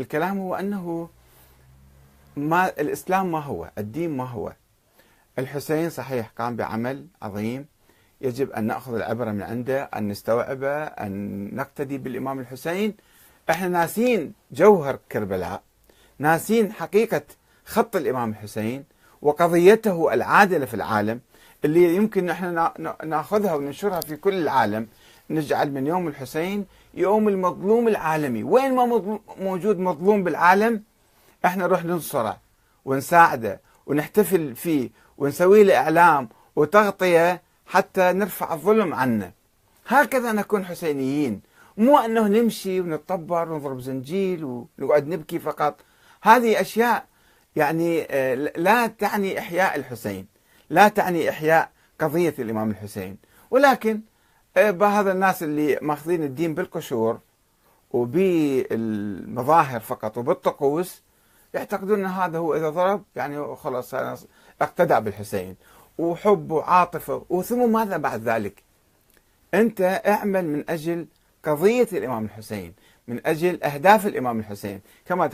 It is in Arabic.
الكلام هو أنه ما الإسلام ما هو الدين ما هو. الحسين صحيح قام بعمل عظيم يجب أن نأخذ العبرة من عنده أن نستوعبه أن نقتدي بالإمام الحسين. إحنا ناسين جوهر كربلاء ناسين حقيقة خط الإمام الحسين وقضيته العادلة في العالم اللي يمكن نحن نأخذها وننشرها في كل العالم. نجعل من يوم الحسين يوم المظلوم العالمي. وين ما موجود مظلوم بالعالم إحنا نروح ننصره ونساعده ونحتفل فيه ونسوي له اعلام وتغطية حتى نرفع الظلم عنه. هكذا نكون حسينيين. مو أنه نمشي ونتطبر ونضرب زنجيل ونقعد نبكي فقط. هذه أشياء يعني آه، لا تعني إحياء الحسين لا تعني إحياء قضية الإمام الحسين. ولكن هذا الناس اللي ماخذين الدين بالقشور وبالمظاهر فقط وبالطقوس يعتقدون إن هذا هو إذا ضرب يعني خلاص اقتدى بالحسين وحب وعاطفة وثم ماذا بعد ذلك؟ أنت اعمل من أجل قضية الإمام الحسين، من أجل أهداف الإمام الحسين، كما